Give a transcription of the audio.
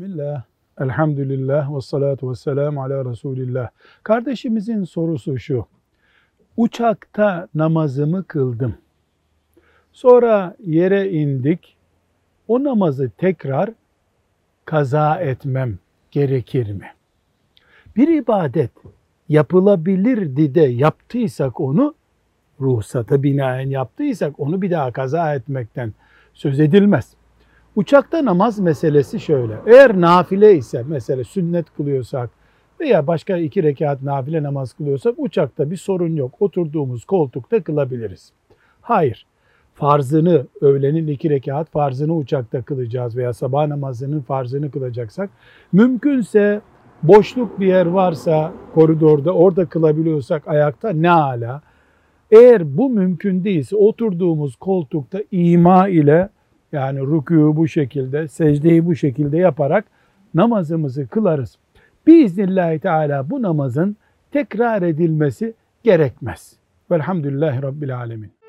Bismillah, elhamdülillah ve salatu ve selamu ala Resulillah. Kardeşimizin sorusu şu. Uçakta namazımı kıldım. Sonra yere indik. O namazı tekrar kaza etmem gerekir mi? Bir ibadet yapılabilirdi de yaptıysak onu ruhsata binaen yaptıysak onu bir daha kaza etmekten söz edilmez. Uçakta namaz meselesi şöyle. Eğer nafile ise mesela sünnet kılıyorsak veya başka iki rekat nafile namaz kılıyorsak uçakta bir sorun yok. Oturduğumuz koltukta kılabiliriz. Hayır. Farzını, öğlenin iki rekat farzını uçakta kılacağız veya sabah namazının farzını kılacaksak mümkünse boşluk bir yer varsa koridorda orada kılabiliyorsak ayakta ne ala. Eğer bu mümkün değilse oturduğumuz koltukta ima ile yani rükû bu şekilde, secdeyi bu şekilde yaparak namazımızı kılarız. Biiznillahü Teala bu namazın tekrar edilmesi gerekmez. Velhamdülillahi Rabbil Alemin.